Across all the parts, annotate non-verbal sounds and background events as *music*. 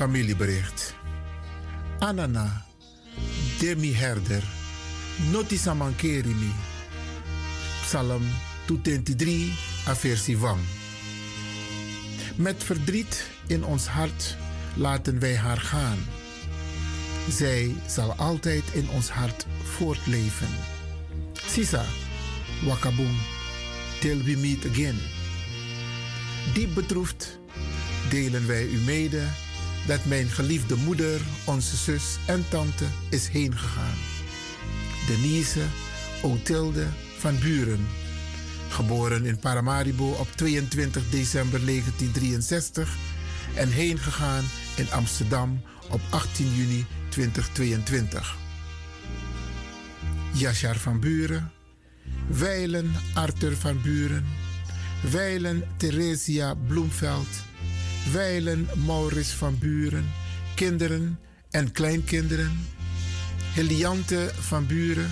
familiebericht. Anana, Demi Herder, Notisa Mankerimi. Psalm 223, aversie Wang. Met verdriet in ons hart laten wij haar gaan. Zij zal altijd in ons hart voortleven. Sisa, Wakaboom, till we meet again. Diep bedroefd delen wij u mede dat mijn geliefde moeder, onze zus en tante is heengegaan. Denise Otilde van Buren, geboren in Paramaribo op 22 december 1963 en heengegaan in Amsterdam op 18 juni 2022. Yashar van Buren, Weilen Arthur van Buren, Weilen Theresia Bloemveld, Weilen Maurits van Buren, kinderen en kleinkinderen, Heliante van Buren,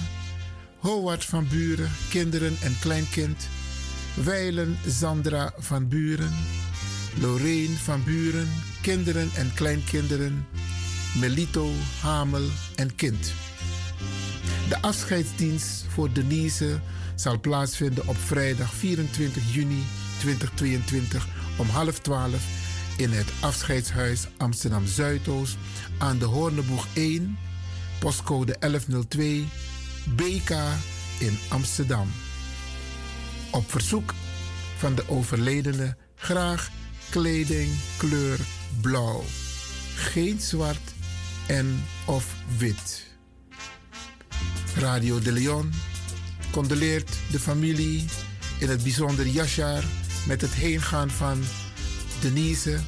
Howard van Buren, kinderen en kleinkind, Weilen Sandra van Buren, Lorraine van Buren, kinderen en kleinkinderen, Melito, Hamel en kind. De afscheidsdienst voor Denise zal plaatsvinden op vrijdag 24 juni 2022 om half twaalf in het afscheidshuis Amsterdam Zuidoost aan de Hoorneboeg 1, postcode 1102, BK in Amsterdam. Op verzoek van de overledene graag kleding kleur blauw, geen zwart en of wit. Radio de Leon condoleert de familie, in het bijzonder Yashar, met het heengaan van Denise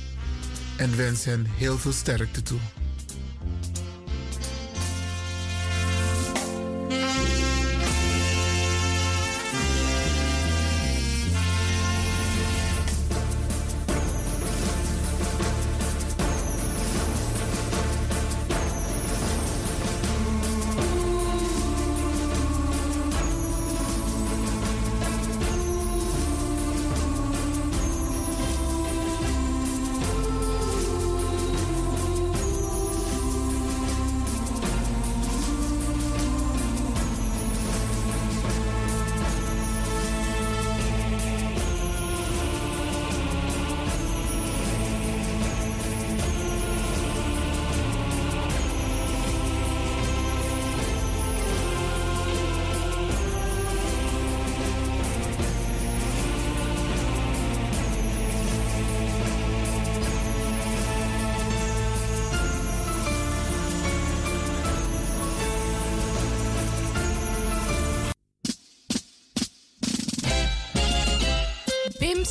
en wens hen heel veel sterkte toe.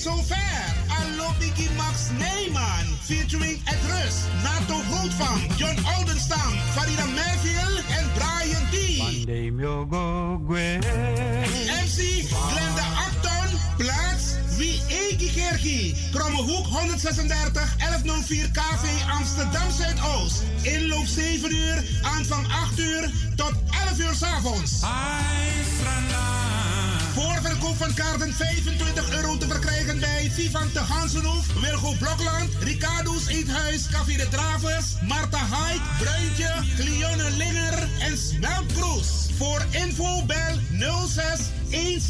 Zover. Allo Biggie Max Neyman featuring Ed Rus, Nato Goldfam, John Oldenstam, Farida Merville en Brian D. MC Glenda Acton, plaats Wie Egi Gergi, Krommehoek 136 1104 KV Amsterdam Zuidoost. Inloop 7 uur, aanvang 8 uur tot 11 uur s avonds. Voorverkoop van kaarten 25 euro te verkrijgen bij Vivan de Hansenhoef, Wilgo Blokland, Ricardo's Eethuis, Café de Dravers, Marta Haik, Bruintje, Cleone Linger en Smeltkroes. Voor info bel 06 16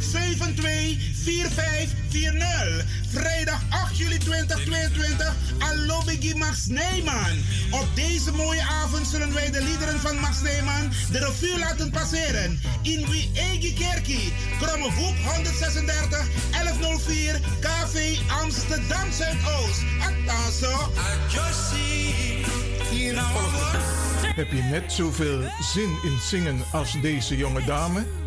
72 4540. Vrijdag 8 juli 2022. Alobigi Max Neyman. Op deze mooie avond zullen wij de liederen van Max Neyman de revue laten passeren. In Wie Egi Kerkie. Kromme Hoek 136 1104 KV Amsterdam Zuidoost. Attaso. Heb je net zoveel zin in zingen als deze jonge dame?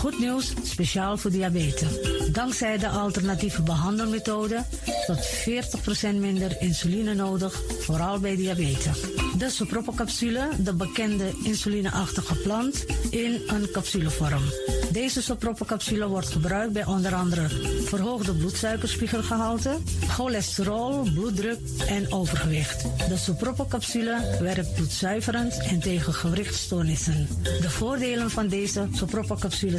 Goed nieuws, speciaal voor diabetes. Dankzij de alternatieve behandelmethode tot 40% minder insuline nodig, vooral bij diabetes. De Sopropocapsule, de bekende insulineachtige plant, in een capsulevorm. Deze Sopropocapsule wordt gebruikt bij onder andere verhoogde bloedsuikerspiegelgehalte, cholesterol, bloeddruk en overgewicht. De Sopropocapsule werkt bloedzuiverend en tegen gewrichtstoornissen. De voordelen van deze Sopropocapsule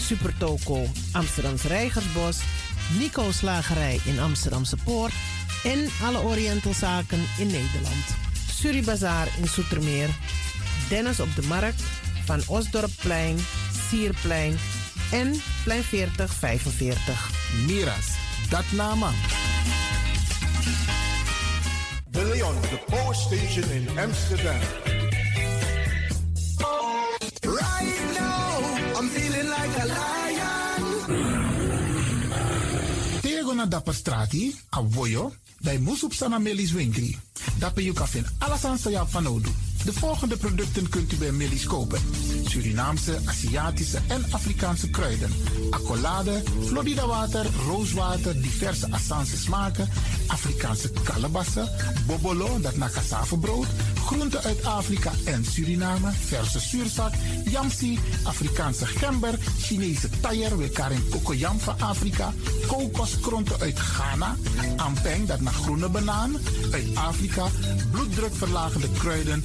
Supertoco Amsterdamse Reigersbos, Nico Slagerij in Amsterdamse Poort en alle Orientalzaken in Nederland. Suribazaar in Soetermeer, Dennis op de Markt, Van Osdorpplein, Sierplein en Plein 40 45. Miras, dat nama. De Leon, de Power Station in Amsterdam. Na dapper strati, a voyo, dai musup sana melis winkri. Dapper you kafin alasan sa ya fanodu. De volgende producten kunt u bij Millie's kopen. Surinaamse, Aziatische en Afrikaanse kruiden. Accolade, Florida water, rooswater, diverse Assange smaken. Afrikaanse kalebassen, bobolo, dat na brood. Groenten uit Afrika en Suriname, verse zuurzak, yamsi, Afrikaanse gember, Chinese taier, we karin kokoyam van Afrika. Kokoskronten uit Ghana, ampeng, dat naar groene banaan, uit Afrika. Bloeddrukverlagende kruiden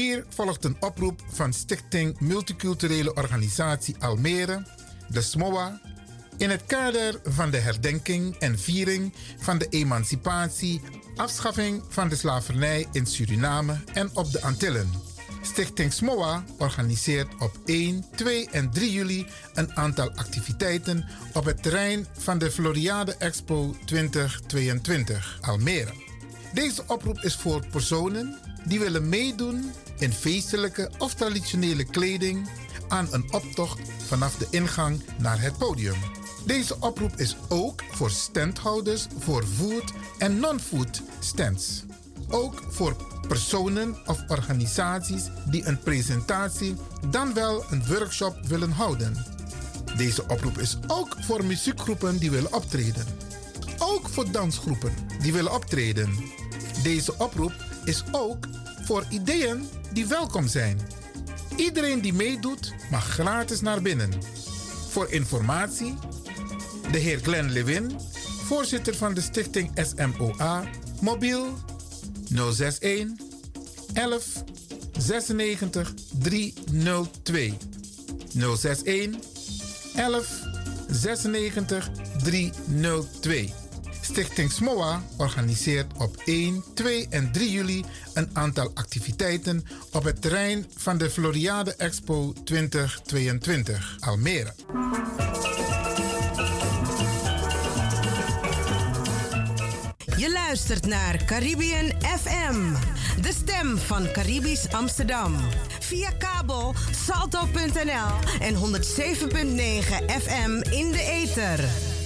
Hier volgt een oproep van Stichting Multiculturele Organisatie Almere, de SMOA, in het kader van de herdenking en viering van de emancipatie, afschaffing van de slavernij in Suriname en op de Antillen. Stichting SMOA organiseert op 1, 2 en 3 juli een aantal activiteiten op het terrein van de Floriade Expo 2022 Almere. Deze oproep is voor personen die willen meedoen in feestelijke of traditionele kleding aan een optocht vanaf de ingang naar het podium. Deze oproep is ook voor standhouders voor food en non-food stands. Ook voor personen of organisaties die een presentatie dan wel een workshop willen houden. Deze oproep is ook voor muziekgroepen die willen optreden. Ook voor dansgroepen die willen optreden. Deze oproep is ook voor ideeën die welkom zijn. Iedereen die meedoet mag gratis naar binnen. Voor informatie, de heer Glenn Lewin, voorzitter van de stichting SMOA, mobiel 061 11 96 302. 061 11 96 302. Stichting SMOA organiseert op 1, 2 en 3 juli een aantal activiteiten op het terrein van de Floriade Expo 2022 Almere. Je luistert naar Caribbean FM, de stem van Caribisch Amsterdam. Via kabel salto.nl en 107.9 FM in de ether.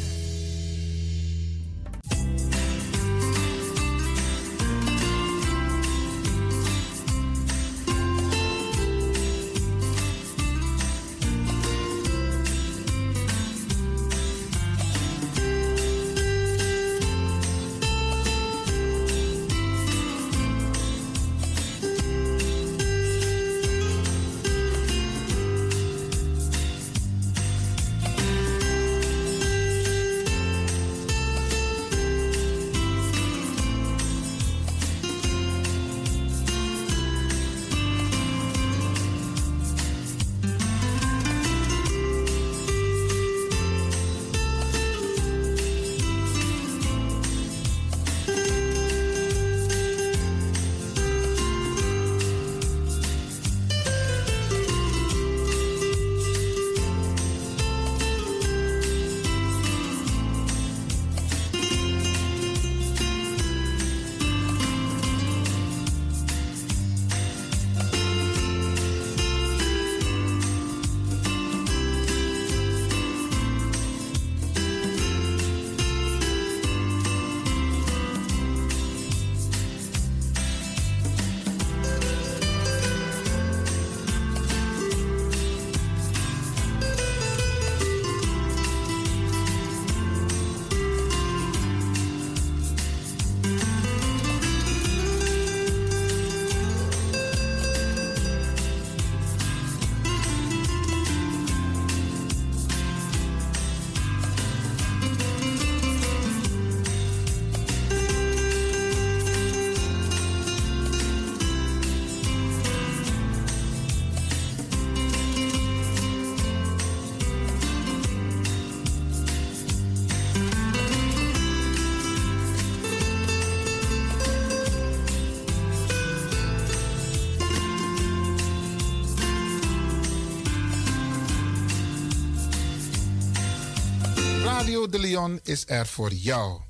Radio de Leon is er voor jou.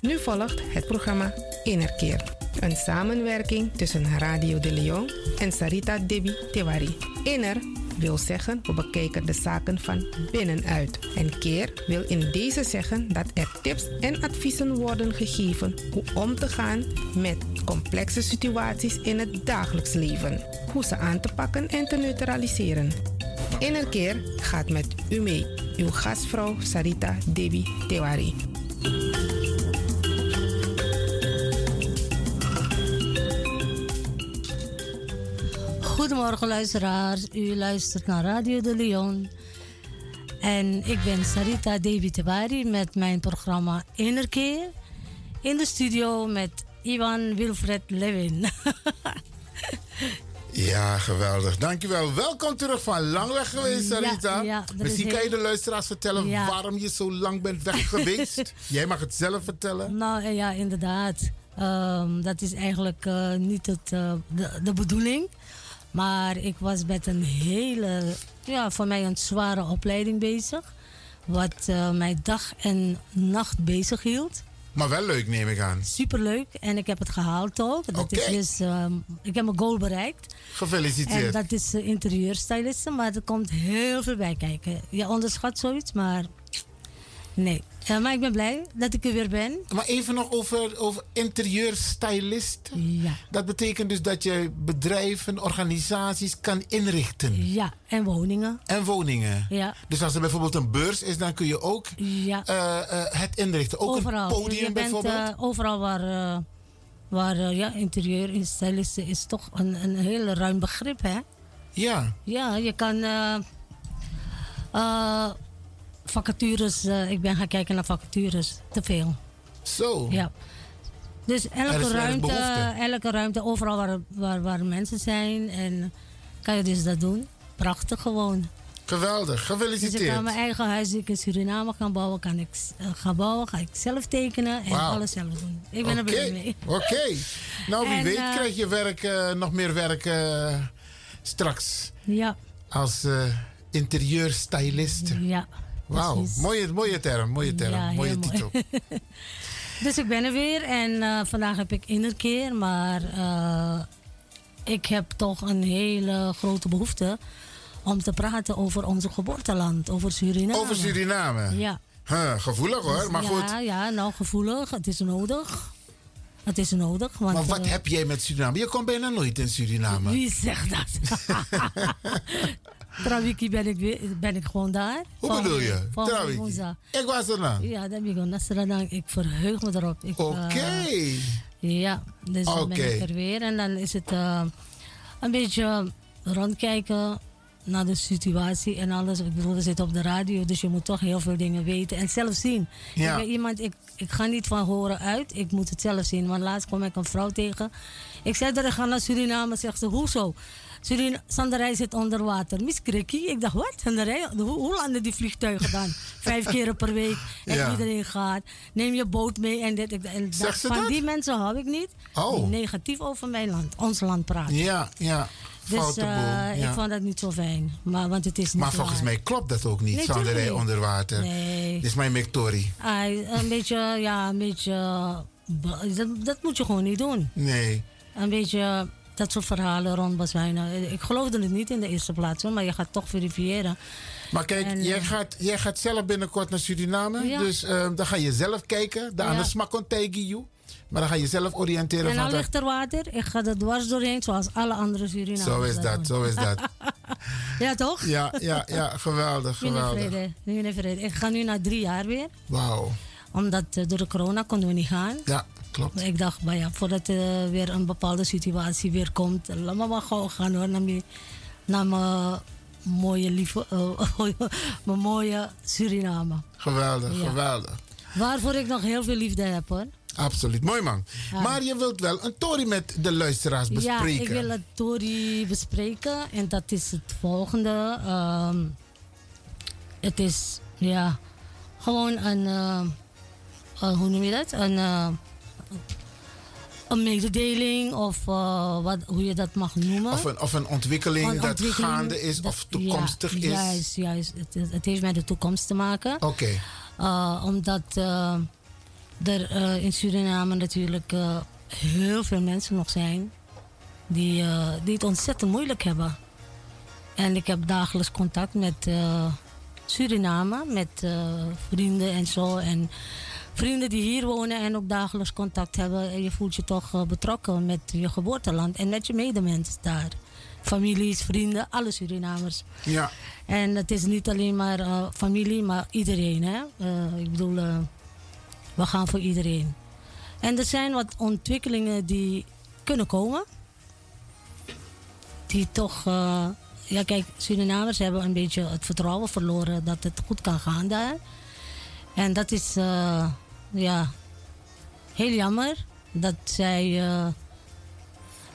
Nu volgt het programma Innerkeer. Een samenwerking tussen Radio de Leon en Sarita Debi Tewari. Inner wil zeggen we bekijken de zaken van binnenuit. En keer wil in deze zeggen dat er tips en adviezen worden gegeven hoe om te gaan met complexe situaties in het dagelijks leven. Hoe ze aan te pakken en te neutraliseren. Innerkeer gaat met u mee. Uw gastvrouw Sarita Debi Tewari. Goedemorgen luisteraars, u luistert naar Radio de Leon. En ik ben Sarita Debi Tebari met mijn programma Innerkeer. In de studio met Ivan Wilfred Lewin. *laughs* Ja, geweldig. Dankjewel. Welkom terug van lang weg geweest, Sarita. Ja, ja, is Misschien kan je de luisteraars vertellen Ja. waarom je zo lang bent weg geweest. *laughs* Jij mag het zelf vertellen. nou eh, ja, inderdaad. Ehm, dat is eigenlijk eh, niet het, eh, de, de bedoeling. Maar ik was met een hele, ja, voor mij een zware opleiding bezig. Wat eh, mij dag en nacht bezig hield. Maar wel leuk, neem ik aan. Superleuk. En ik heb het gehaald ook. Dat is dus, ehm, ik heb mijn goal bereikt. En Gefeliciteerd. dat is uh, interieurstyliste. Maar er komt heel veel bij kijken. Je onderschat zoiets, maar nee. Eh, maar ik ben blij dat ik er weer ben. Maar even nog over, over interieurstylist. Ja. Dat betekent dus dat je bedrijven, organisaties kan inrichten. Ja, en woningen. En woningen. Ja. Dus als er bijvoorbeeld een beurs is, dan kun je ook Ja. eh, eh, het inrichten. Ook overal. een podium je bent bijvoorbeeld. eh, overal waar, waar ja, interieurstylisten is toch een, een heel ruim begrip, hè? ja. Ja, je kan vacatures, eh, ik ben gaan kijken naar vacatures, te veel. Zo. Ja. Dus elke ruimte, elke ruimte, overal waar, waar, waar mensen zijn, en kan je dus dat doen. Prachtig gewoon. Geweldig. Dus ik Gefeliciteerd. kan mijn eigen huis die ik in Suriname kan bouwen, kan ik eh, gaan bouwen, ga ik zelf tekenen en alles zelf doen. Ik ben er blij mee. Oké. Nou, wie En, weet eh, krijg je werk, nog meer werk straks Ja, als interieurstylist. ja. Wauw, mooie, mooie term, mooie term, Ja, mooie mooi. titel. *laughs* Dus ik ben er weer en eh, vandaag heb ik innerkeer, maar eh, ik heb toch een hele grote behoefte om te praten over onze geboorteland, over Suriname. Over Suriname. Ja. Huh, gevoelig hoor, maar ja, goed. Ja, nou gevoelig. Het is nodig. Het is nodig. Want, Maar wat eh, heb jij met Suriname? Je komt bijna nooit in Suriname. Wie zegt dat? *laughs* Trawiki ben ik, ben ik gewoon daar. Hoe bedoel je? woensdag. Ik was er nou. Ja, dan ben ik Nasradang. Ik verheug me erop. Ik, Oké. eh, ja, dus dan ben ik er weer. En dan is het eh, een beetje rondkijken naar de situatie en alles. Ik bedoel, we zitten op de radio, dus je moet toch heel veel dingen weten en zelf zien. Ja. Ik iemand, ik, ik ga niet van horen uit, ik moet het zelf zien. Want laatst kwam ik een vrouw tegen. Ik zei dat ik ga naar Suriname, zegt ze, hoezo? Surin Sanderij zit onder water. Miss Krikkie? Ik dacht, wat? Sanderij? Hoe, hoe landen die vliegtuigen dan? *laughs* Vijf keren per week. En Ja. iedereen gaat. Neem je boot mee. En dit, en ze van dat? die mensen hou ik niet. Oh. Die negatief over mijn land, ons land praten. Ja, ja. Dus eh, ja. ik vond dat niet zo fijn. Maar, want het is niet Maar volgens waar. mij klopt dat ook niet, Nee, niet. onder water. Nee. Dit is mijn Victorie. Ai, een beetje, ja, een beetje... be- Dat, dat moet je gewoon niet doen. Nee. Een beetje dat soort verhalen rond Baswijnen. Ik geloofde het niet in de eerste plaats, maar je gaat toch verifiëren. Maar kijk, En, jij, eh, gaat, jij gaat zelf binnenkort naar Suriname. Ja. Dus eh, dan ga je zelf kijken. De Ja. andere smakkontijgiu. Maar dan ga je zelf oriënteren. En van dat- ligt er water, ik ga er dwars doorheen, zoals alle andere Surinamers. Zo is dat, zo is dat. *laughs* Ja, toch? Ja, ja, ja, geweldig, geweldig. vrede, nu vrede. Ik ga nu na drie jaar weer, Wauw. omdat eh, door de corona konden we niet gaan. Ja, klopt. Ik dacht, maar ja, voordat er weer een bepaalde situatie weer komt, laat me maar gauw gaan hoor, naar mijn, naar mijn mooie lieve, eh, *laughs* mijn mooie Suriname. Geweldig, Ja. geweldig. Waarvoor ik nog heel veel liefde heb hoor. Absoluut, mooi man. Ja. Maar je wilt wel een tory met de luisteraars bespreken. Ja, ik wil het Tori bespreken en dat is het volgende. Ehm, het is ja, gewoon een, eh, eh, hoe noem je dat? Een, eh, een mededeling of wat, hoe je dat mag noemen. Of een, of een ontwikkeling, een dat gaande is dat, of toekomstig ja, is. Juist, juist. Het, het, heeft met de toekomst te maken. Oké. Okay. Uh, uh, er in Suriname natuurlijk heel veel mensen nog zijn die, die het ontzettend moeilijk hebben. En ik heb dagelijks contact met Suriname, met vrienden en zo. En vrienden die hier wonen en ook dagelijks contact hebben. En je voelt je toch betrokken met je geboorteland en met je medemensen daar. Families, vrienden, alle Surinamers. Ja. En het is niet alleen maar uh, familie, maar iedereen. Hè? Uh, ik bedoel, we gaan voor iedereen. En er zijn wat ontwikkelingen die kunnen komen. Die toch ja, kijk, Surinamers hebben een beetje het vertrouwen verloren dat het goed kan gaan daar. En dat is, uh, ja, heel jammer dat zij. Uh,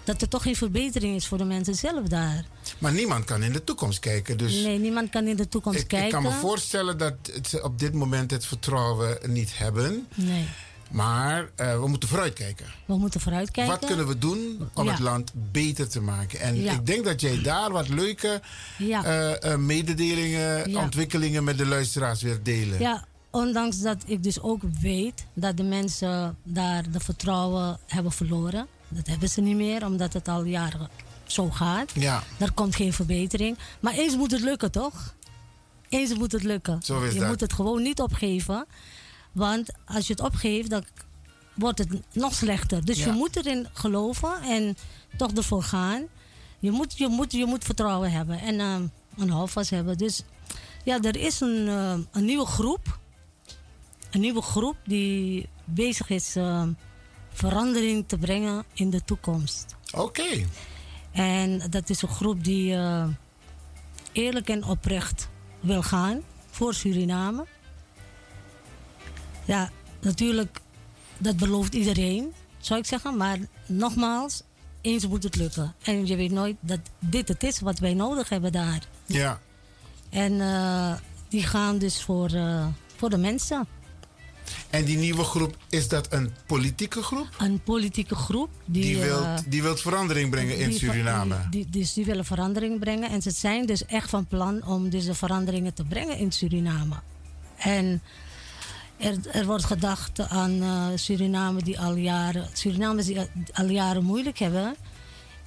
dat er toch geen verbetering is voor de mensen zelf daar. Maar niemand kan in de toekomst kijken. Dus nee, niemand kan in de toekomst ik, kijken. Ik kan me voorstellen dat ze op dit moment het vertrouwen niet hebben. Nee. Maar uh, we moeten vooruitkijken. We moeten vooruitkijken. Wat kunnen we doen om ja. het land beter te maken? En ja. ik denk dat jij daar wat leuke ja. uh, uh, mededelingen, ontwikkelingen met de luisteraars weer delen. Ja, ondanks dat ik dus ook weet dat de mensen daar de vertrouwen hebben verloren. Dat hebben ze niet meer, omdat het al jaren zo gaat. Ja. Er komt geen verbetering. Maar eens moet het lukken, toch? Eens moet het lukken. Zo is je dat. moet het gewoon niet opgeven. Want als je het opgeeft, dan wordt het nog slechter. Dus Ja. je moet erin geloven en toch ervoor gaan. Je moet, je moet, je moet vertrouwen hebben en eh, een houvast hebben. Dus ja, er is een, eh, een nieuwe groep. Een nieuwe groep die bezig is eh, verandering te brengen in de toekomst. Oké. En dat is een groep die eh, eerlijk en oprecht wil gaan voor Suriname. Ja, natuurlijk, dat belooft iedereen, zou ik zeggen. Maar nogmaals, eens moet het lukken. En je weet nooit dat dit het is wat wij nodig hebben daar. Ja. En eh, die gaan dus voor, eh, voor de mensen. En die nieuwe groep, is dat een politieke groep? Een politieke groep. Die, Die, eh, wilt, die wilt verandering brengen in die- Suriname. Die, die, dus die willen verandering brengen. En ze zijn dus echt van plan om deze veranderingen te brengen in Suriname. En er, er wordt gedacht aan eh, Suriname die al jaren, Surinamers die al- jaren moeilijk hebben.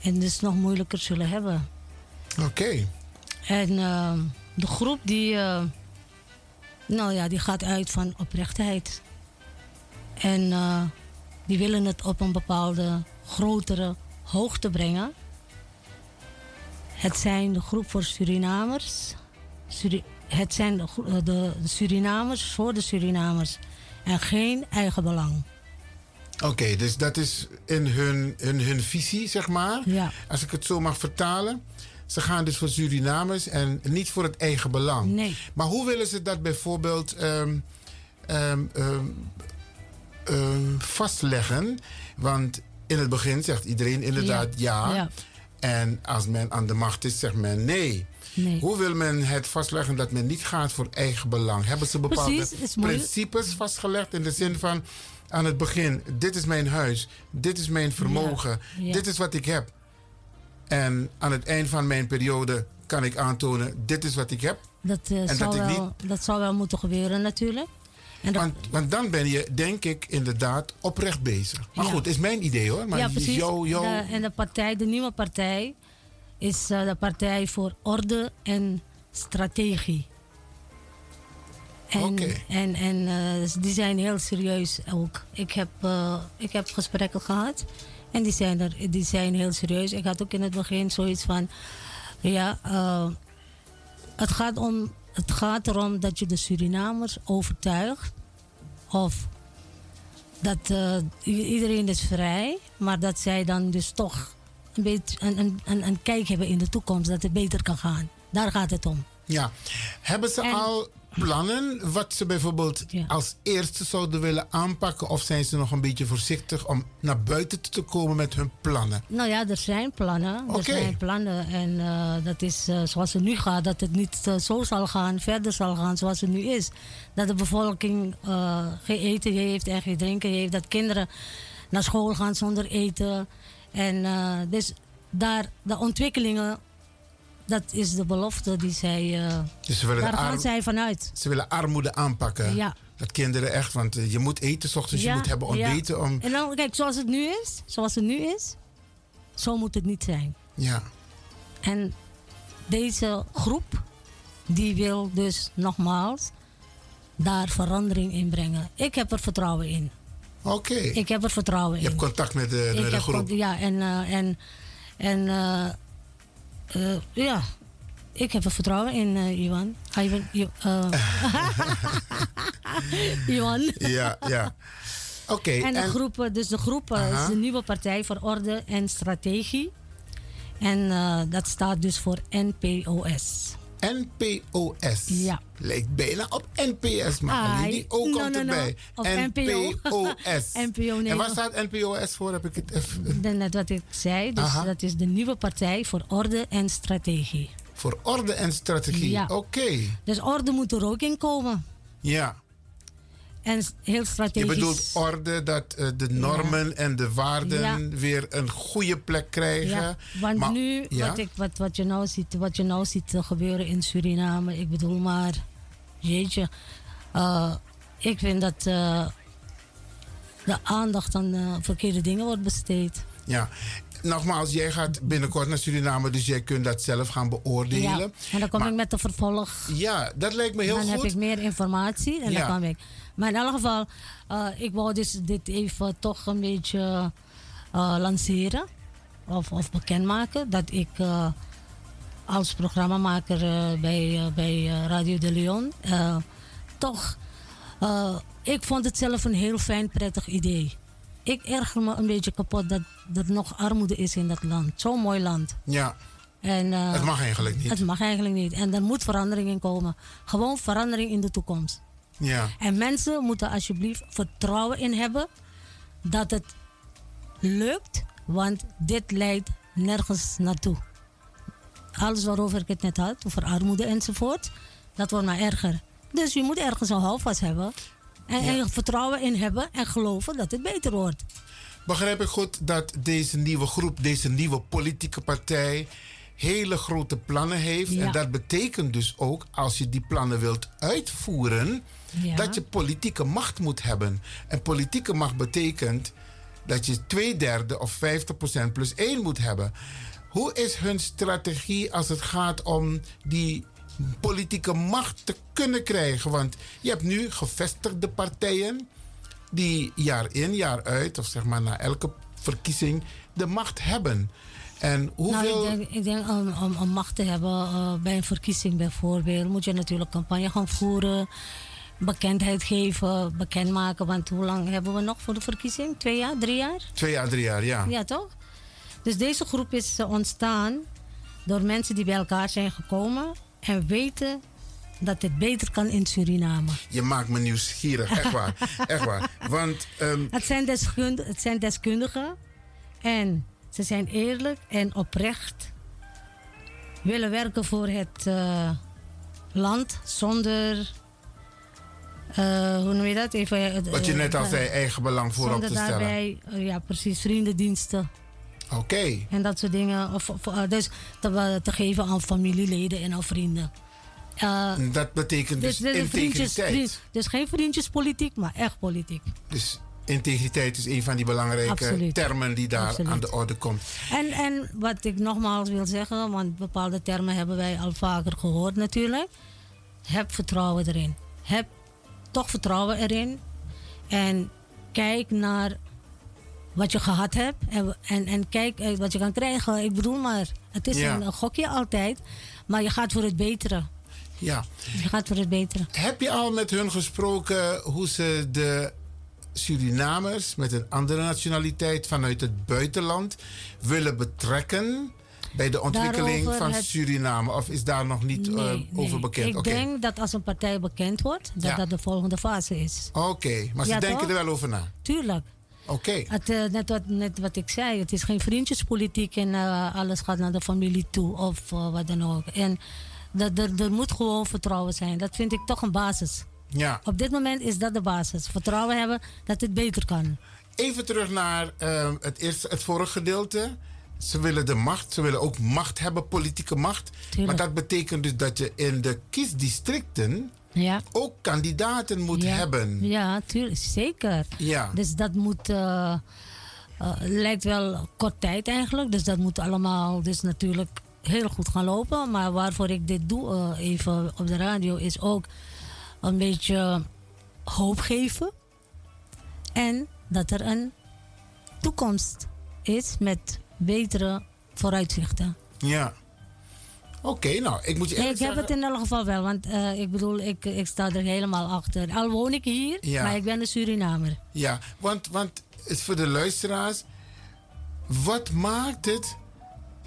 En dus nog moeilijker zullen hebben. Oké. En eh, de groep die, eh, nou ja, die gaat uit van oprechtheid. En eh, die willen het op een bepaalde grotere hoogte brengen. Het zijn de groep voor Surinamers. Suri- het zijn de, de, Surinamers voor de Surinamers. En geen eigen belang. Oké, dus dat is in hun, hun, hun visie, zeg maar. Ja. Als ik het zo mag vertalen. Ze gaan dus voor Surinamers en niet voor het eigen belang. Nee. Maar hoe willen ze dat bijvoorbeeld ehm, ehm, ehm, vastleggen? Want in het begin zegt iedereen inderdaad ja. Ja. En als men aan de macht is, zegt men nee. Nee. Hoe wil men het vastleggen dat men niet gaat voor eigen belang? Hebben ze bepaalde Precies, principes vastgelegd in de zin van aan het begin: dit is mijn huis, dit is mijn vermogen, Ja, ja. dit is wat ik heb. En aan het eind van mijn periode kan ik aantonen: dit is wat ik heb. Dat, En zal dat wel, dat zal wel moeten gebeuren natuurlijk. En dat, Want, want dan ben je, denk ik, inderdaad oprecht bezig. Maar Ja. goed, is mijn idee hoor. Maar ja, precies. Jou, jou, De- en de partij, de nieuwe partij, is eh, de partij voor orde en strategie. En, en, en eh, die zijn heel serieus ook. Ik heb, ik heb gesprekken gehad en die zijn, er, die zijn heel serieus. Ik had ook in het begin zoiets van: ja, eh, het, gaat om, het gaat erom dat je de Surinamers overtuigt of dat i- iedereen is vrij, maar dat zij dan dus toch een beetje een, een, een, een kijk hebben in de toekomst dat het beter kan gaan. Daar gaat het om. Ja. Hebben ze En- al plannen wat ze bijvoorbeeld Ja. als eerste zouden willen aanpakken? Of zijn ze nog een beetje voorzichtig om naar buiten te komen met hun plannen? Nou ja, er zijn plannen. Er zijn plannen. En eh, dat is eh, zoals het nu gaat, dat het niet eh, zo zal gaan, verder zal gaan zoals het nu is. Dat de bevolking geen eten heeft en geen drinken heeft. Dat kinderen naar school gaan zonder eten. En dus daar, de ontwikkelingen, dat is de belofte die zij. eh, Dus daar gaan zij vanuit. Ze willen armoede aanpakken. Ja. Dat kinderen echt, want eh, je moet eten, 's ochtends, je moet hebben ja. ontbeten om. En dan, kijk, zoals het nu is, zoals het nu is, zo moet het niet zijn. Ja. En deze groep, die wil dus nogmaals daar verandering in brengen. Ik heb er vertrouwen in. Oké. Ik heb er vertrouwen Je in. hebt contact met de, met groep. Ja, en, eh, en, en eh, ja, ik heb er vertrouwen in, eh Iwan. Iwan. *laughs* Ja, ja. Oké. En de groep, eh, dus de groep eh, is de nieuwe partij voor orde en strategie. En dat staat dus voor NPOS. NPOS. Ja. Lijkt bijna op NPS, maar alleen die O no, komt no, no. erbij. Of NPO. NPOS. *laughs* NPO, nee, en waar staat NPOS voor? Heb ik het even... De- Net wat ik zei, dus Aha. dat is de nieuwe partij voor orde en strategie. Voor orde en strategie. Ja. Oké. Dus orde moet er ook in komen. Ja. En heel Je strategisch. bedoelt orde dat eh, de normen en de waarden Ja. weer een goede plek krijgen. Ja, want Maar- nu, wat, ik, wat, wat, je nou ziet, wat je nou ziet eh, gebeuren in Suriname, ik bedoel maar, jeetje, eh, ik vind dat de aandacht aan verkeerde dingen wordt besteed. Ja. Nogmaals, jij gaat binnenkort naar Suriname, dus jij kunt dat zelf gaan beoordelen. Ja, en dan kom Maar- ik met de vervolg. Ja, dat lijkt me heel dan goed. heb ik meer informatie en Ja. dan kan ik. Maar in elk geval, eh, ik wou dus dit even toch een beetje eh, lanceren of, of bekendmaken dat ik eh, als programmamaker bij, bij Radio de Leon toch, ik vond het zelf een heel fijn, prettig idee. Ik erger me een beetje kapot dat er nog armoede is in dat land. Zo'n mooi land. Ja, En, het mag eigenlijk niet. het mag eigenlijk niet. En er moet verandering in komen. Gewoon verandering in de toekomst. Ja. En mensen moeten alsjeblieft vertrouwen in hebben dat het lukt, want dit leidt nergens naartoe. Alles waarover ik het net had, over armoede enzovoort, dat wordt maar erger. Dus je moet ergens een houvast hebben en, en er vertrouwen in hebben en geloven dat het beter wordt. Begrijp ik goed dat deze nieuwe groep, deze nieuwe politieke partij, hele grote plannen heeft. Ja. En dat betekent dus ook, als je die plannen wilt uitvoeren, Ja. dat je politieke macht moet hebben. En politieke macht betekent dat je twee derde of 50% plus één moet hebben. Hoe is hun strategie als het gaat om die politieke macht te kunnen krijgen? Want je hebt nu gevestigde partijen die jaar in, jaar uit, of zeg maar na elke verkiezing, de macht hebben. En hoeveel. Nou, ik denk, ik denk om, om, om macht te hebben eh, bij een verkiezing bijvoorbeeld, moet je natuurlijk campagne gaan voeren, bekendheid geven, bekendmaken. Want hoe lang hebben we nog voor de verkiezing? Twee jaar, drie jaar? Twee jaar, drie jaar, ja. Ja, toch? Dus deze groep is eh, ontstaan door mensen die bij elkaar zijn gekomen en weten dat het beter kan in Suriname. Je maakt me nieuwsgierig, echt waar. *laughs* echt waar. Want ehm, Het zijn, deskundigen, het zijn deskundigen en ze zijn eerlijk en oprecht. Willen werken voor het eh, land zonder. Eh, hoe noem je dat? Even, eh, wat je net al eh, zei, eigen belang voorop te stellen. daarbij, ja precies, vriendendiensten Oké. en dat soort dingen. Of, of, dus te, te geven aan familieleden en aan vrienden. Dat betekent dus, dus, vriendjes, integriteit. dus geen vriendjespolitiek, maar echt politiek. Dus integriteit is een van die belangrijke Absoluut. termen die daar Absoluut. aan de orde komt. En, en wat ik nogmaals wil zeggen, want bepaalde termen hebben wij al vaker gehoord natuurlijk. Heb vertrouwen erin. Heb toch vertrouwen erin. En kijk naar wat je gehad hebt. En, en, en kijk eh, wat je kan krijgen. Ik bedoel maar, het is Ja. een gokje altijd. Maar je gaat voor het betere. Ja. Je gaat voor het betere. Heb je al met hun gesproken hoe ze de Surinamers met een andere nationaliteit vanuit het buitenland willen betrekken bij de ontwikkeling Daarover van het- Suriname? Of is daar nog niet eh, over nee. bekend? Ik denk dat als een partij bekend wordt, dat Ja. dat de volgende fase is. Oké, maar ze Ja, denken toch? er wel over na. Tuurlijk. Oké, eh, net, wat, net wat ik zei, het is geen vriendjespolitiek en eh, alles gaat naar de familie toe of wat dan ook. En dat, er, er moet gewoon vertrouwen zijn. Dat vind ik toch een basis. ja. Op dit moment is dat de basis. Vertrouwen hebben dat het beter kan. even terug naar het, eerste, het vorige gedeelte. Ze willen de macht, ze willen ook macht hebben, politieke macht. Maar dat betekent dus dat je in de kiesdistricten Ja. ook kandidaten moet ja. hebben. Ja, tuurlijk, zeker. Ja. Dus dat moet. eh, eh, lijkt wel kort tijd eigenlijk. Dus dat moet allemaal dus natuurlijk heel goed gaan lopen. Maar waarvoor ik dit doe, eh, even op de radio, is ook een beetje hoop geven. En dat er een toekomst is met betere vooruitzichten. Ja. Oké, nou, ik moet je ik heb het in elk geval wel, want eh, ik bedoel, ik, ik sta er helemaal achter. Al woon ik hier, Ja. maar ik ben een Surinamer. Ja, want, want voor de luisteraars. Wat maakt het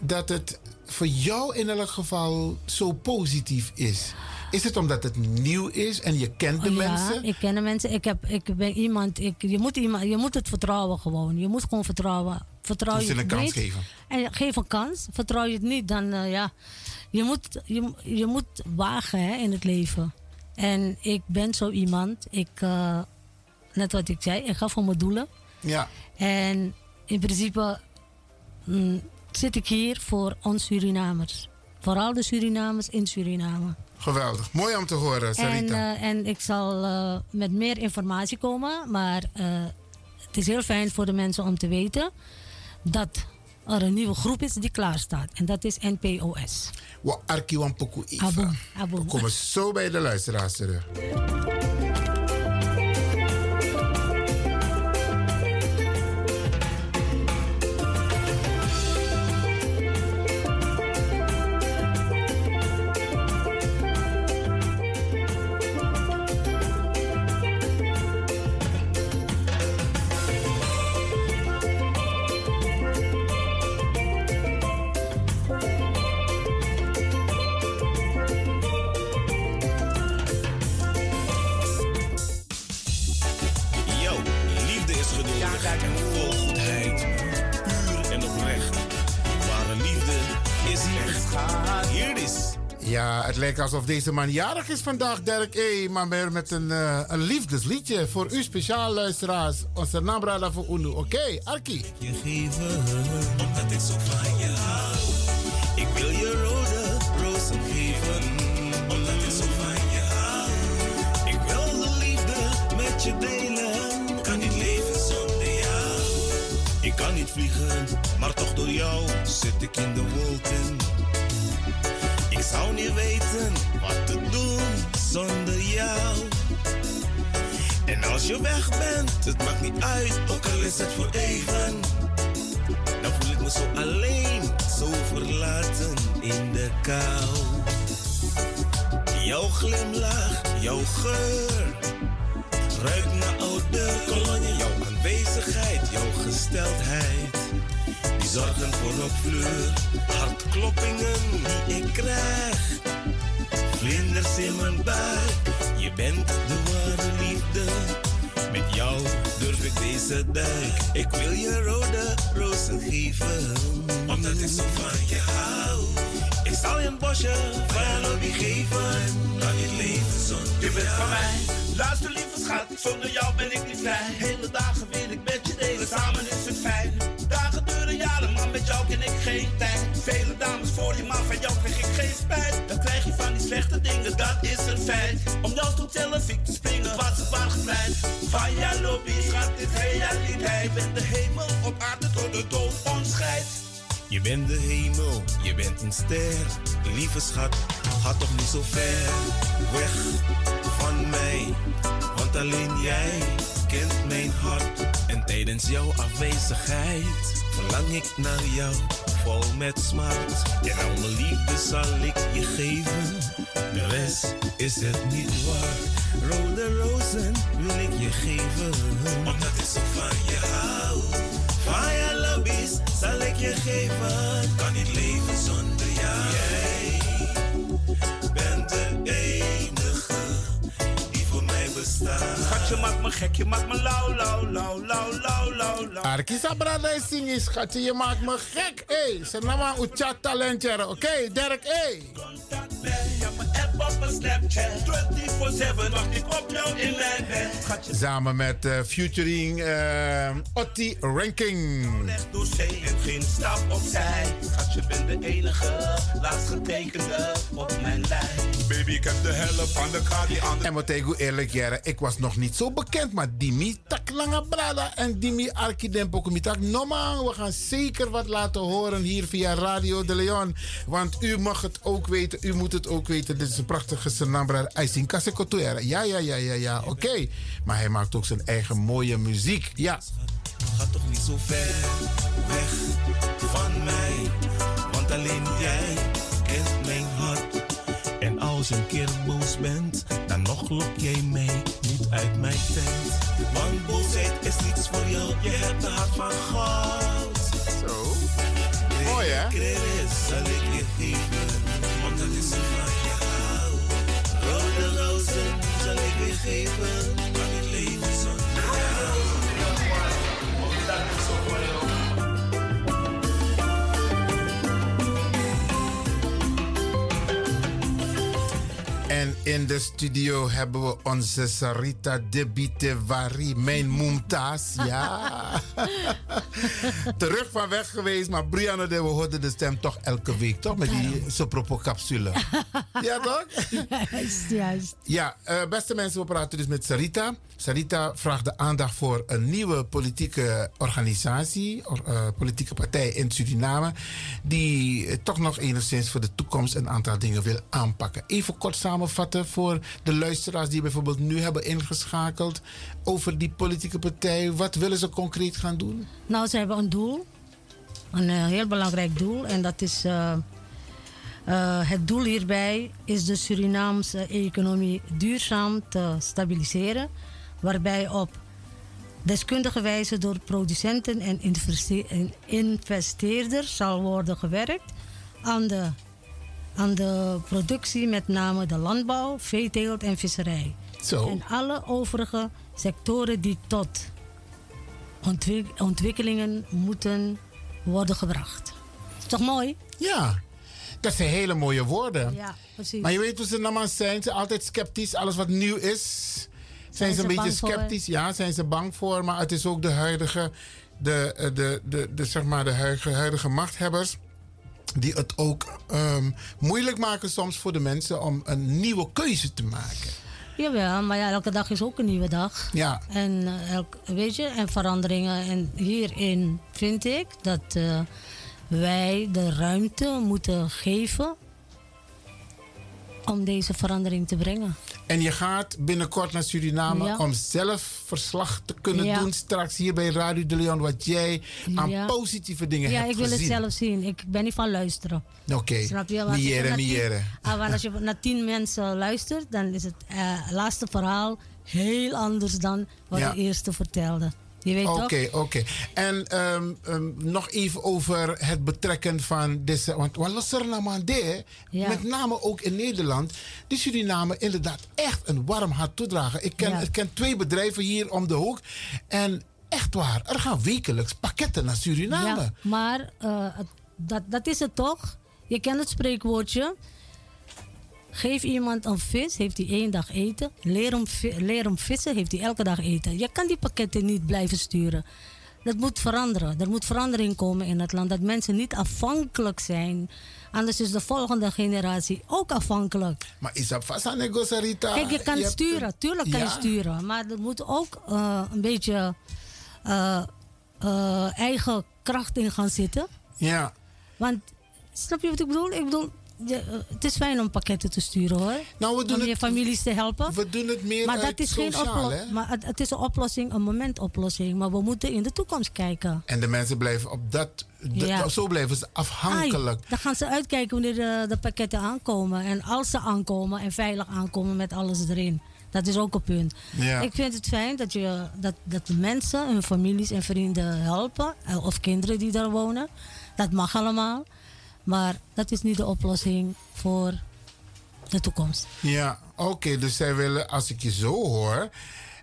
dat het voor jou in elk geval zo positief is? Is het omdat het nieuw is en je kent de ja, mensen? ik ken de mensen. Ik, heb, ik ben iemand, ik, je, moet iemand, je moet het vertrouwen gewoon. Je moet gewoon vertrouwen. Vertrouw Dus je een kans geven. En geef een kans. Vertrouw je het niet, dan eh, ja. Je moet, je, je moet wagen hè, in het leven. En ik ben zo iemand. Ik, eh, net wat ik zei, ik ga voor mijn doelen. Ja. En in principe mm, zit ik hier voor ons Surinamers. Vooral de Surinamers in Suriname. Geweldig. Mooi om te horen, En, Sarita. eh, en ik zal met meer informatie komen. Maar het is heel fijn voor de mensen om te weten dat er een nieuwe groep is die klaar staat. En dat is NPOS. Wa arki wan poku Eva. We komen zo bij de luisteraars terug. Geduldig en vol goedheid. Puur en oprecht. Ware liefde is echt. Hier is. Ja, het lijkt alsof deze man jarig is vandaag, Dirk E. Maar meer met een, eh, een liefdesliedje voor u speciaal luisteraars. Onze Nambrada voor Unu. Oké, Arki. Je geven, omdat ik zo van je hou. Ik wil je rode rozen geven, omdat ik zo van je hou. Ik wil de liefde met je delen, Ik kan niet vliegen, maar toch door jou zit ik in de wolken. Ik zou niet weten wat te doen zonder jou. En als je weg bent, het maakt niet uit, ook al is het voor even. Dan voel ik me zo alleen, zo verlaten in de kou. Jouw glimlach, jouw geur, ruikt naar oude kolonie. Jouw aanwezigheid, jouw gesteldheid, die zorgen voor een fleur. Hartkloppingen die ik krijg, vlinders in mijn buik. Je bent de ware liefde. Met jou durf ik deze duik. Ik wil je rode rozen geven. Omdat ik zo van je hou. Ik zal je een bosje van je geven. Kan niet leven zonder Je bent van mij. Luister lieve schat, zonder jou ben ik niet vrij. Hele dagen wil ik met je delen, samen is het fijn. Dagen duren jaren, maar met jou ken ik geen tijd. Vele dames voor je, maar van jou krijg ik geen spijt. Dan krijg je van die slechte dingen, dat is een feit. Om jou tot ik te springen, was het waar gevleid. Van jouw lobby, schat, is realiteit. Bent de hemel op aarde tot de dood ons scheidt. Je bent de hemel, je bent een ster. Lieve schat, ga toch niet zo ver weg Want alleen jij kent mijn hart. En tijdens jouw afwezigheid verlang ik naar jou, vol met smart. Al mijn liefde zal ik je geven. De rest is het niet waar. Rode rozen wil ik je geven. Omdat ik zo van je hou. Van je lobby's zal ik je geven. Kan niet leven zonder Schat, je maakt me gek, je maakt me lauw, lauw, lauw, lauw, lauw, lauw, lauw. Arki Sabrada is zingen, schatje. Je maakt me gek. Hé, hey, ze namen een chat talentje. Oké, Dirk. Ja, maar app op mijn Snapchat. 24-7 wacht ik op jou in mijn bed. Schatje, Samen met eh, featuring eh Otti Ranking. recht door zee en geen stap opzij. Schatje, bent de enige, laatst getekende op mijn lijn. Baby, ik heb de helft van de kaart die aan de... En ik eerlijk jaren, ik was nog niet zo bekend, maar Dimi tak langa brada en Dimi kumitak. Normaal, we gaan zeker wat laten horen hier via Radio de Leon. Want u mag het ook weten, u moet het ook weten. Dit is een prachtige Senambra Aisin Kasekotuera. Ja, ja, ja, ja, ja, oké. Maar hij maakt ook zijn eigen mooie muziek. Ja. Ga toch niet zo ver weg van mij. Want alleen jij kent mijn hart. En als je een keer boos bent, dan nog lok jij niet uit mijn tent. Want boosheid is niets voor jou, je hebt een hart van goud. Zo. Mooi hè? Chris, zal ik je geven, want dat is van jou. Rode rozen zal ik je geven, En in de studio hebben we onze Sarita Debitewari, mijn Mumtaz. Ja. *laughs* Terug van weg geweest, maar Brianna, we hoorden de stem toch elke week, toch? Met die sopropo-capsule. *laughs* ja, toch? Juist, juist. Ja, eh, beste mensen, we praten dus met Sarita. Sarita vraagt de aandacht voor een nieuwe politieke organisatie, or- eh, politieke partij in Suriname, die toch nog enigszins voor de toekomst een aantal dingen wil aanpakken. Even kort samenvatten voor de luisteraars die bijvoorbeeld nu hebben ingeschakeld over die politieke partij. Wat willen ze concreet gaan doen? Nou, ze hebben een doel. Een eh, heel belangrijk doel. En dat is. eh, het doel hierbij is de Surinaamse economie duurzaam te stabiliseren. Waarbij op deskundige wijze door producenten en investe- en investeerders zal worden gewerkt aan de, aan de productie, met name de landbouw, veeteelt en visserij. Zo. En alle overige sectoren die tot ontwik- ontwikkelingen moeten worden gebracht. Is toch mooi? Ja, dat zijn hele mooie woorden. Ja, precies. Maar je weet hoe ze normaal zijn. Ze zijn altijd sceptisch. Alles wat nieuw is, zijn, ze een beetje voor? sceptisch. Ja, zijn ze bang voor. Maar het is ook de huidige, de, eh, de, de, de, zeg maar de huidige, huidige machthebbers. Die het ook ehm, moeilijk maken soms voor de mensen om een nieuwe keuze te maken. Jawel, maar ja, elke dag is ook een nieuwe dag. Ja. En, eh, elk, weet je, en veranderingen. En hierin vind ik dat eh, wij de ruimte moeten geven om deze verandering te brengen. En je gaat binnenkort naar Suriname Ja. om zelf verslag te kunnen Ja. doen. Straks hier bij Radio de Leon. Wat jij aan Ja. positieve dingen ja, hebt ik wil gezien. het zelf zien. Ik ben niet van luisteren. Oké. Snap je? Want als je Miere, tien- miere. Als je naar tien mensen luistert, dan is het eh, laatste verhaal heel anders dan wat Ja. de eerste vertelde. Je weet Oké, oké. En ehm, ehm, nog even over het betrekken van deze. Want wat los er nou Ja. met name ook in Nederland, die Suriname inderdaad echt een warm hart toedragen. Ik ken, Ja. ik ken twee bedrijven hier om de hoek. En echt waar, er gaan wekelijks pakketten naar Suriname. Ja, maar eh, dat, dat is het toch? Je kent het spreekwoordje. Geef iemand een vis, heeft hij één dag eten. Leer hem, leer hem vissen, heeft hij elke dag eten. Je kan die pakketten niet blijven sturen. Dat moet veranderen. Er moet verandering komen in het land. Dat mensen niet afhankelijk zijn. Anders is de volgende generatie ook afhankelijk. Maar is dat vast aan Sarita? Kijk, je kan hebt- sturen. Tuurlijk kan je sturen. Maar er moet ook eh, een beetje eh, eh, eigen kracht in gaan zitten. Ja. Want, snap je wat ik bedoel? Ik bedoel, je, het is fijn om pakketten te sturen hoor. Nou, we doen om je het- families te helpen. We doen het meer maar dat is geen hè? oplossing. Maar het, het is een oplossing, een momentoplossing. Maar we moeten in de toekomst kijken. En de mensen blijven op dat... de- Ja. Zo blijven ze afhankelijk. Ai, dan gaan ze uitkijken wanneer de, de pakketten aankomen. En als ze aankomen en veilig aankomen met alles erin. Dat is ook een punt. Ja. Ik vind het fijn dat, je, dat, dat de mensen, hun families en vrienden helpen. eh, Of kinderen die daar wonen. Dat mag allemaal. Maar dat is niet de oplossing voor de toekomst. Ja, oké. dus zij willen, als ik je zo hoor,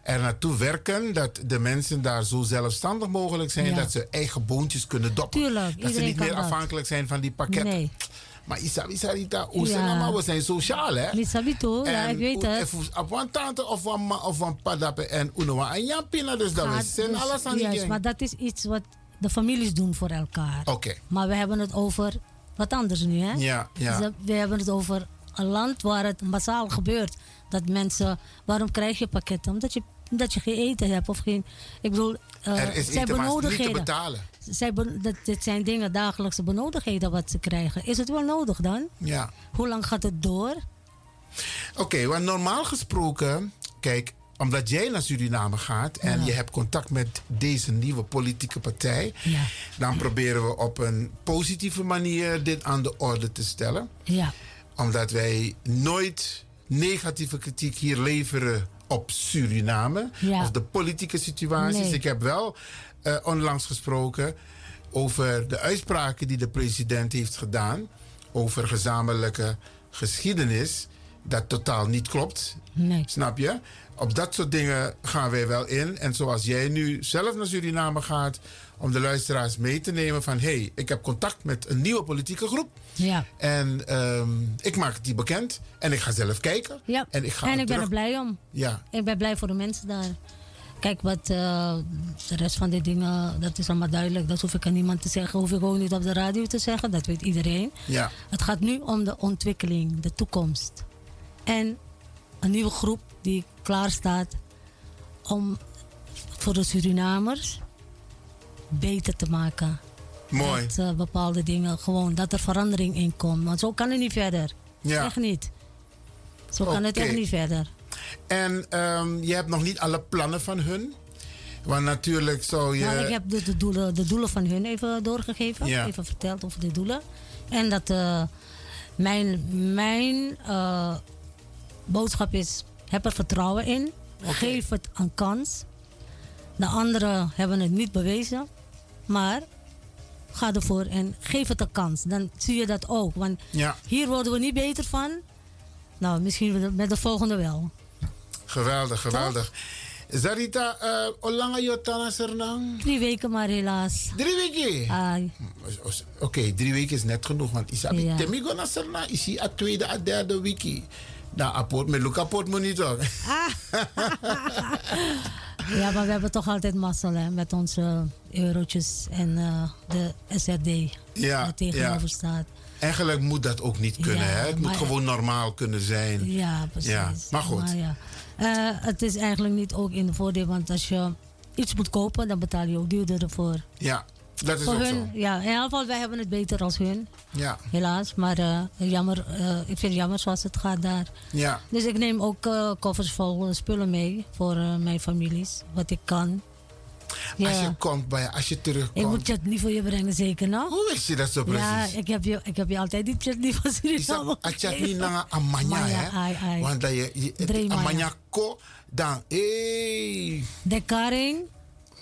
er naartoe werken dat de mensen daar zo zelfstandig mogelijk zijn Ja. dat ze eigen boontjes kunnen doppen. Tuurlijk, dat ze niet meer dat. afhankelijk zijn van die pakketten. Nee. Maar Isabi Sarita, hoe Ja. we zijn sociaal, hè? Lisabi toch? Ja, ik weet het. Of op een tante of een ma of een padape en unoa en jampina, dus dat we Gaat zijn dus- alles aan die juist, maar dat is iets wat de families doen voor elkaar. Oké. Maar we hebben het over wat anders nu, hè? Ja, ja. Dus we hebben het over een land waar het massaal gebeurt. Dat mensen, waarom krijg je pakketten? Omdat je, omdat je geen eten hebt of geen. Ik bedoel, eh, er is zijn eten, niet te betalen. Zij, dat, dit zijn dingen, dagelijkse benodigdheden wat ze krijgen. Is het wel nodig dan? Ja. Hoe lang gaat het door? Oké, want normaal gesproken, kijk, omdat jij naar Suriname gaat en Ja. je hebt contact met deze nieuwe politieke partij, Ja. dan proberen we op een positieve manier dit aan de orde te stellen. Ja. Omdat wij nooit negatieve kritiek hier leveren op Suriname of de politieke situaties. Nee. Ik heb wel eh, onlangs gesproken over de uitspraken die de president heeft gedaan over gezamenlijke geschiedenis. Dat totaal niet klopt. Nee. Snap je? Op dat soort dingen gaan wij wel in. En zoals jij nu zelf naar Suriname gaat om de luisteraars mee te nemen van hé, hey, ik heb contact met een nieuwe politieke groep. Ja. En ehm, ik maak die bekend. En ik ga zelf kijken. Ja. En ik ga en ik ben terug- er blij om. Ja. Ik ben blij voor de mensen daar. Kijk, wat eh, de rest van die dingen, dat is allemaal duidelijk. Dat hoef ik aan niemand te zeggen. Hoef ik ook niet op de radio te zeggen. Dat weet iedereen. Ja. Het gaat nu om de ontwikkeling, de toekomst. En een nieuwe groep die klaar staat om voor de Surinamers beter te maken. Mooi. Dat eh, bepaalde dingen gewoon, dat er verandering in komt. Want zo kan het niet verder. Ja. Echt niet. Zo kan het echt niet verder. En ehm, je hebt nog niet alle plannen van hun. Want natuurlijk zou je. Nou, ik heb de, de, doelen, de doelen van hun even doorgegeven. Ja. Even verteld over de doelen. En dat eh, mijn, mijn eh, boodschap is: heb er vertrouwen in. Geef het een kans. De anderen hebben het niet bewezen. Maar ga ervoor en geef het een kans. Dan zie je dat ook. Want Ja. hier worden we niet beter van. Nou, misschien met de volgende wel. Geweldig, geweldig. Zarita, uh, hoe lang heb je tana sernang? Drie weken maar helaas. Drie weken? Ai. Oké, drie weken is net genoeg. Want isabi, Ja. temi go na sernang, is hij a tweede, a derde wiki. Nou, apport, met Luca apport moet niet toch? *laughs* Ja, maar we hebben toch altijd mazzel hè, met onze eurotjes en eh, de SRD Ja, tegenover ja. staat. Eigenlijk moet dat ook niet kunnen, Ja, hè? Het moet gewoon normaal kunnen zijn. Ja, precies. Ja, maar goed. ja. Eh, het is eigenlijk niet ook in de voordeel, want als je iets moet kopen, dan betaal je ook duurder ervoor. Ja, dat is Voor ook hun, zo. ja, in ieder geval, wij hebben het beter als hun, Ja, helaas. Maar eh, jammer, eh, ik vind het jammer zoals het gaat daar. ja. Dus ik neem ook eh, koffers vol spullen mee voor mijn families, wat ik kan. Als je komt bij, als je Ik terugkomt. moet je het niet voor je brengen, zeker nou? Hoe wist je dat zo precies? Ja, ik heb je, ik heb je altijd die chutney van Suriname Als je naar Amanya, hè? ai, ai. Want dat je, je. Amanya ko, dan, hey, De karing,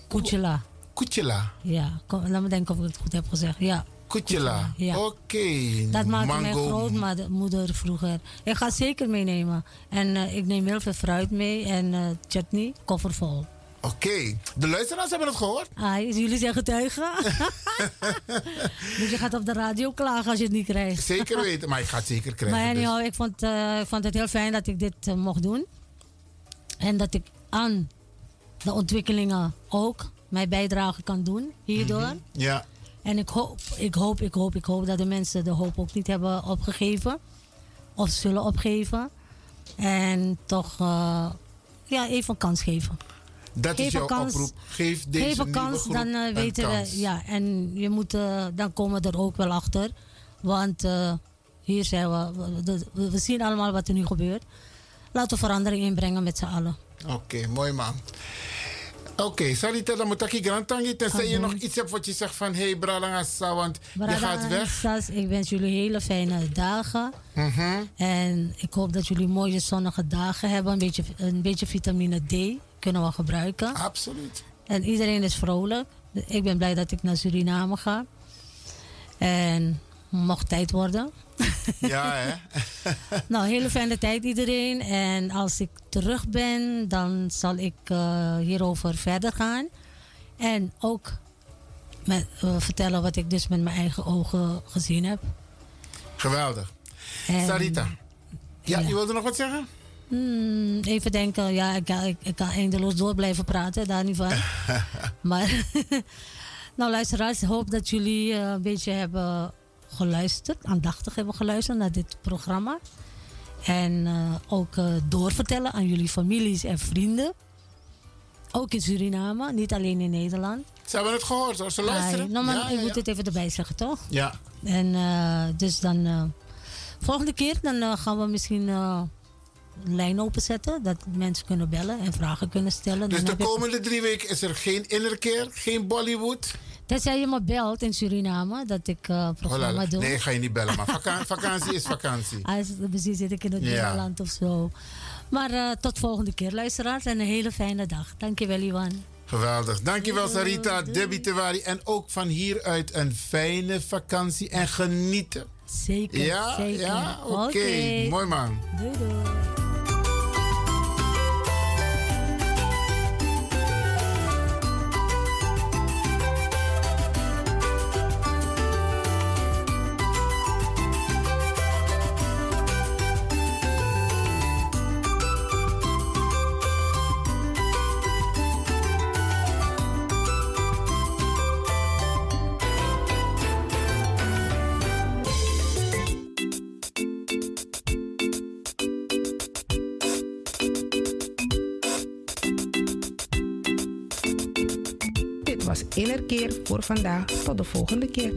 kuchela. Kuchela. Ja, kom, laat me denken of ik het goed heb gezegd. Ja. Kuchela. Ja. Oké. Dat maakte mijn grootmoeder vroeger. Ik ga het zeker meenemen. En eh, ik neem heel veel fruit mee en eh, chutney, koffervol. Oké. De luisteraars hebben het gehoord. Ai, jullie zijn getuigen. *laughs* dus je gaat op de radio klagen als je het niet krijgt. Zeker weten, maar ik ga het zeker *laughs* krijgen. Maar dus. anyhow, ik, vond, eh, ik vond het heel fijn dat ik dit mocht doen. En dat ik aan de ontwikkelingen ook mijn bijdrage kan doen hierdoor. Mhm. Ja. En ik hoop, ik hoop, ik hoop, ik hoop dat de mensen de hoop ook niet hebben opgegeven. Of zullen opgeven. En toch eh, ja, even een kans geven. Dat Geef is jouw kans. oproep. Geef deze Geef een nieuwe kans, dan eh, weten we. Ja, en je moet, eh, dan komen we er ook wel achter. Want hier zijn we, we, we- we zien allemaal wat er nu gebeurt. Laten we verandering inbrengen met z'n allen. Oké, mooi man. Oké, Sarita, dan moet ik grand tangi. Tenzij je nog iets hebt wat je zegt van... Hé, hey, Bralangasa, want je gaat weg. Ik wens jullie hele fijne dagen. Mhm. En ik hoop dat jullie mooie zonnige dagen hebben. Een beetje, een beetje vitamine D kunnen we gebruiken. Absoluut. En iedereen is vrolijk. Ik ben blij dat ik naar Suriname ga. En mocht tijd worden. *laughs* Ja, hè? *laughs* Nou, hele fijne tijd iedereen. En als ik terug ben, dan zal ik eh, hierover verder gaan. En ook met, eh, vertellen wat ik dus met mijn eigen ogen gezien heb. Geweldig. En- Sarita. Ja, ja. je wilde nog wat zeggen? Hmm, even denken, ja, ik, kan- ik, ik kan eindeloos door blijven praten, daar niet van. *laughs* maar, nou luisteraars, ik hoop dat jullie eh, een beetje hebben geluisterd, aandachtig hebben geluisterd naar dit programma. En eh, ook eh, doorvertellen aan jullie families en vrienden. Ook in Suriname, niet alleen in Nederland. Ze hebben het gehoord hoor, ze luisteren. Ah, nou, maar Ja, ik ja, moet ja. het even erbij zeggen, toch? Ja. En eh, dus dan, volgende keer dan gaan we misschien een lijn openzetten. Dat mensen kunnen bellen en vragen kunnen stellen. Dus Dan de ik- komende drie weken is er geen innerkeer, geen Bollywood. Tenzij je me belt in Suriname, dat ik eh programma Voilà. doe. Nee, ga je niet bellen, maar vaka- *laughs* vakantie is vakantie. Als precies zit ik in het Ja. binnenland of zo. Maar eh, tot volgende keer, luisteraars. En een hele fijne dag. Dankjewel, Iwan. Geweldig. Dankjewel Sarita, Debbie Tewari. En ook van hieruit een fijne vakantie en genieten. Zeker, Ja, zeker. ja, oké. Oké. Mooi man. Doei, doei. Innerkeer voor vandaag. Tot de volgende keer.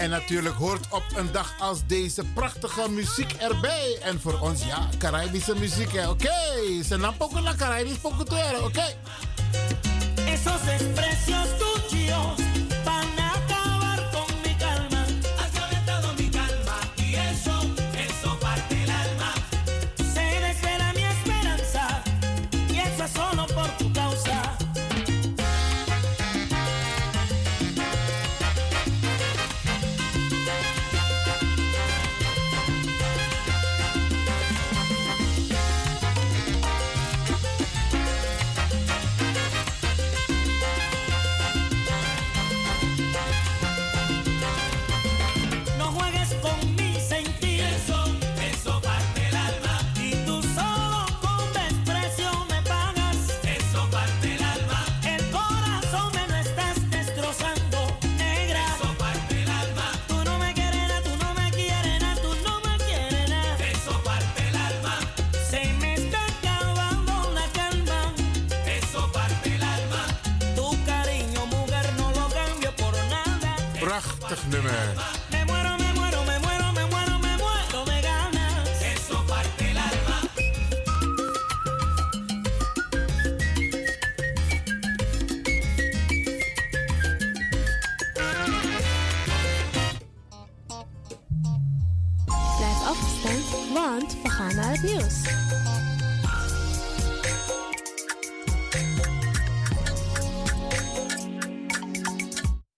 En natuurlijk hoort op een dag als deze prachtige muziek erbij. En voor ons, ja, Caribische muziek, hè. Oké, okay. se nam ook la caribisch, oké.